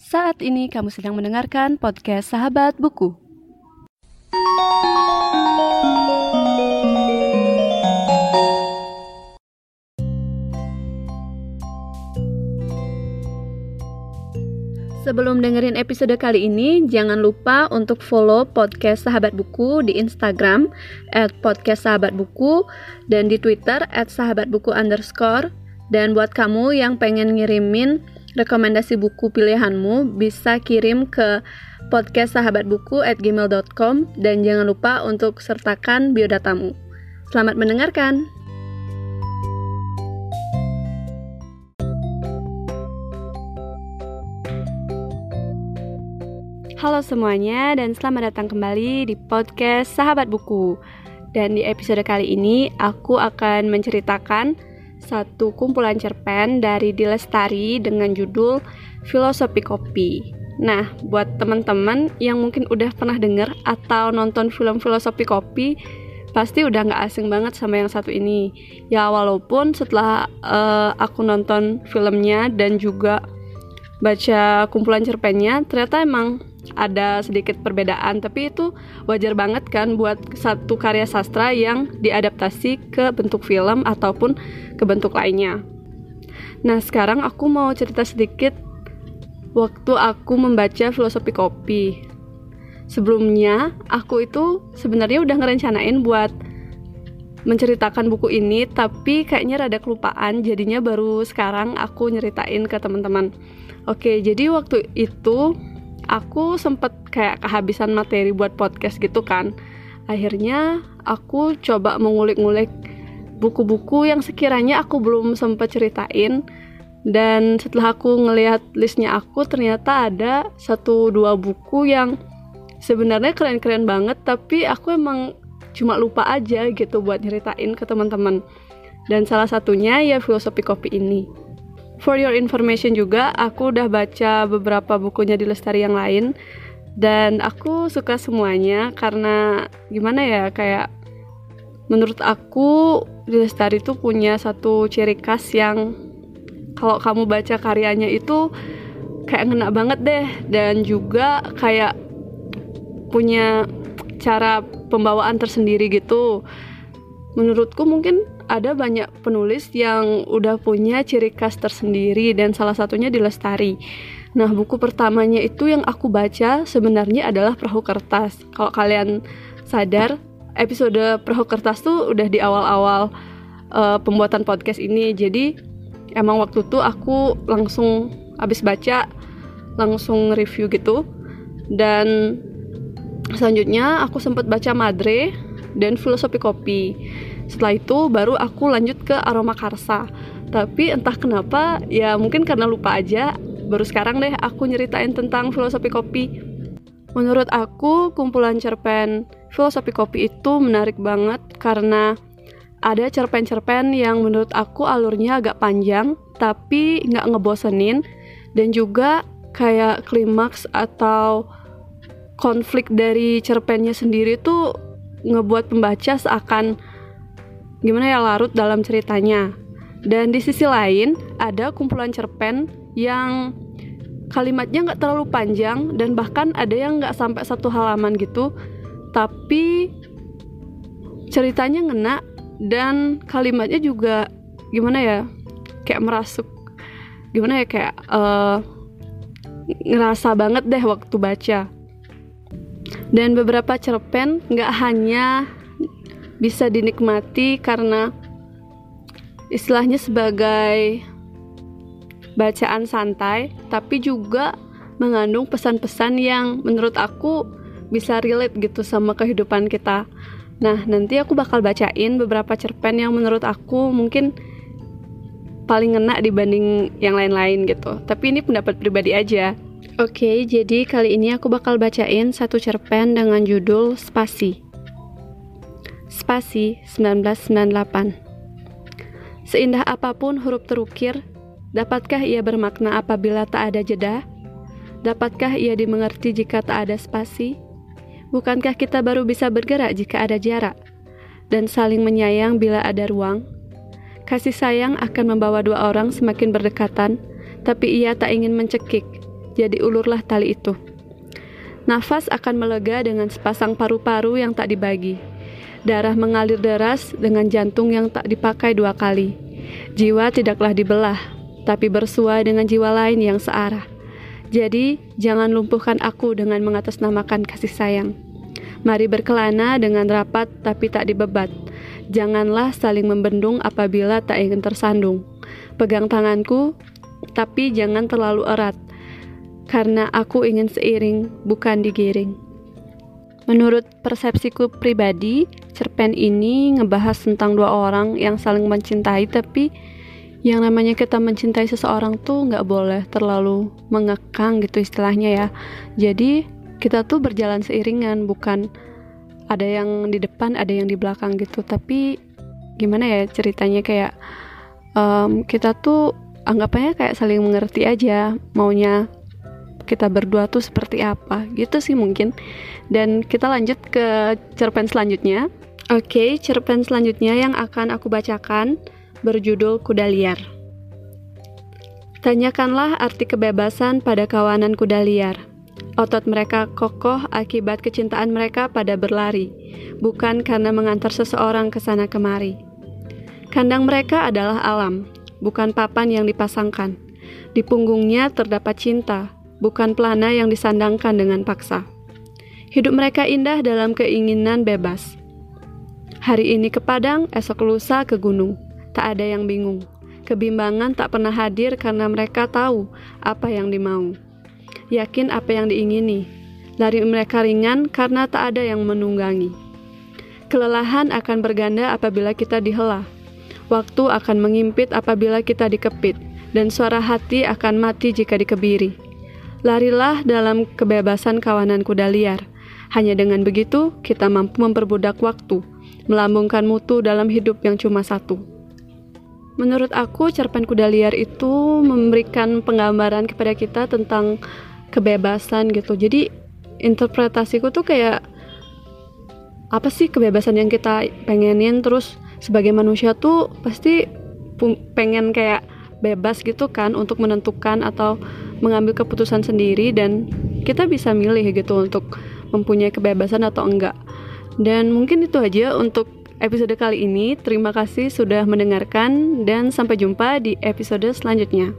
Saat ini kamu sedang mendengarkan podcast Sahabat Buku. Sebelum dengerin episode kali ini, jangan lupa untuk follow podcast Sahabat Buku di Instagram at podcast Sahabat Buku dan di Twitter at Sahabat underscore. Dan buat kamu yang pengen ngirimin rekomendasi buku pilihanmu, bisa kirim ke podcast sahabat buku gmail.com dan jangan lupa untuk sertakan biodatamu. Selamat mendengarkan! Halo semuanya dan selamat datang kembali di podcast Sahabat Buku. Dan di episode kali ini aku akan menceritakan satu kumpulan cerpen dari Dilestari dengan judul Filosofi Kopi. Nah, buat teman-teman yang mungkin udah pernah denger atau nonton film Filosofi Kopi, pasti udah nggak asing banget sama yang satu ini. Ya walaupun setelah uh, aku nonton filmnya dan juga baca kumpulan cerpennya, ternyata emang ada sedikit perbedaan tapi itu wajar banget kan buat satu karya sastra yang diadaptasi ke bentuk film ataupun ke bentuk lainnya. Nah, sekarang aku mau cerita sedikit waktu aku membaca filosofi kopi. Sebelumnya, aku itu sebenarnya udah ngerencanain buat menceritakan buku ini, tapi kayaknya rada kelupaan, jadinya baru sekarang aku nyeritain ke teman-teman. Oke, jadi waktu itu aku sempet kayak kehabisan materi buat podcast gitu kan. Akhirnya aku coba mengulik-ngulik buku-buku yang sekiranya aku belum sempat ceritain. Dan setelah aku ngelihat listnya aku ternyata ada satu dua buku yang sebenarnya keren-keren banget tapi aku emang cuma lupa aja gitu buat nyeritain ke teman-teman. Dan salah satunya ya filosofi kopi ini For your information juga, aku udah baca beberapa bukunya di Lestari yang lain dan aku suka semuanya karena gimana ya kayak menurut aku di Lestari itu punya satu ciri khas yang kalau kamu baca karyanya itu kayak ngena banget deh dan juga kayak punya cara pembawaan tersendiri gitu. Menurutku mungkin ada banyak penulis yang udah punya ciri khas tersendiri dan salah satunya di Lestari. Nah, buku pertamanya itu yang aku baca sebenarnya adalah Perahu Kertas. Kalau kalian sadar, episode Perahu Kertas tuh udah di awal-awal uh, pembuatan podcast ini. Jadi, emang waktu itu aku langsung habis baca langsung review gitu. Dan selanjutnya aku sempat baca Madre dan Filosofi Kopi setelah itu baru aku lanjut ke aroma karsa. Tapi entah kenapa ya mungkin karena lupa aja. Baru sekarang deh aku nyeritain tentang filosofi kopi. Menurut aku kumpulan cerpen filosofi kopi itu menarik banget karena ada cerpen-cerpen yang menurut aku alurnya agak panjang tapi nggak ngebosenin dan juga kayak klimaks atau konflik dari cerpennya sendiri tuh ngebuat pembaca seakan gimana ya larut dalam ceritanya. Dan di sisi lain ada kumpulan cerpen yang kalimatnya nggak terlalu panjang dan bahkan ada yang nggak sampai satu halaman gitu, tapi ceritanya ngena dan kalimatnya juga gimana ya kayak merasuk. Gimana ya kayak uh, ngerasa banget deh waktu baca. Dan beberapa cerpen nggak hanya bisa dinikmati karena istilahnya sebagai bacaan santai, tapi juga mengandung pesan-pesan yang menurut aku bisa relate gitu sama kehidupan kita. Nah, nanti aku bakal bacain beberapa cerpen yang menurut aku mungkin paling ngena dibanding yang lain-lain gitu. Tapi ini pendapat pribadi aja. Oke, jadi kali ini aku bakal bacain satu cerpen dengan judul Spasi spasi 1998. Seindah apa pun huruf terukir, dapatkah ia bermakna apabila tak ada jeda? Dapatkah ia dimengerti jika tak ada spasi? Bukankah kita baru bisa bergerak jika ada jarak? Dan saling menyayang bila ada ruang? Kasih sayang akan membawa dua orang semakin berdekatan, tapi ia tak ingin mencekik. jadi ulurlah tali itu. Nafas akan melega dengan sepasang paru-paru yang tak dibagi. Darah mengalir deras dengan jantung yang tak dipakai dua kali. Jiwa tidaklah dibelah, tapi bersuai dengan jiwa lain yang searah. Jadi, jangan lumpuhkan aku dengan mengatasnamakan kasih sayang. Mari berkelana dengan rapat tapi tak dibebat. Janganlah saling membendung apabila tak ingin tersandung. Pegang tanganku, tapi jangan terlalu erat karena aku ingin seiring, bukan digiring. Menurut persepsiku pribadi, cerpen ini ngebahas tentang dua orang yang saling mencintai, tapi yang namanya kita mencintai seseorang tuh nggak boleh terlalu mengekang gitu istilahnya ya. Jadi kita tuh berjalan seiringan, bukan ada yang di depan, ada yang di belakang gitu. Tapi gimana ya ceritanya kayak um, kita tuh anggapannya kayak saling mengerti aja maunya kita berdua tuh seperti apa gitu sih mungkin dan kita lanjut ke cerpen selanjutnya oke okay, cerpen selanjutnya yang akan aku bacakan berjudul kuda liar tanyakanlah arti kebebasan pada kawanan kuda liar Otot mereka kokoh akibat kecintaan mereka pada berlari, bukan karena mengantar seseorang ke sana kemari. Kandang mereka adalah alam, bukan papan yang dipasangkan. Di punggungnya terdapat cinta, bukan pelana yang disandangkan dengan paksa. Hidup mereka indah dalam keinginan bebas. Hari ini ke Padang, esok lusa ke gunung. Tak ada yang bingung. Kebimbangan tak pernah hadir karena mereka tahu apa yang dimau. Yakin apa yang diingini. Lari mereka ringan karena tak ada yang menunggangi. Kelelahan akan berganda apabila kita dihela. Waktu akan mengimpit apabila kita dikepit, dan suara hati akan mati jika dikebiri. Larilah dalam kebebasan kawanan kuda liar. Hanya dengan begitu, kita mampu memperbudak waktu, melambungkan mutu dalam hidup yang cuma satu. Menurut aku, cerpen kuda liar itu memberikan penggambaran kepada kita tentang kebebasan gitu. Jadi, interpretasiku tuh kayak apa sih kebebasan yang kita pengenin terus sebagai manusia tuh pasti pengen kayak bebas gitu kan untuk menentukan atau mengambil keputusan sendiri dan kita bisa milih gitu untuk mempunyai kebebasan atau enggak. Dan mungkin itu aja untuk episode kali ini. Terima kasih sudah mendengarkan dan sampai jumpa di episode selanjutnya.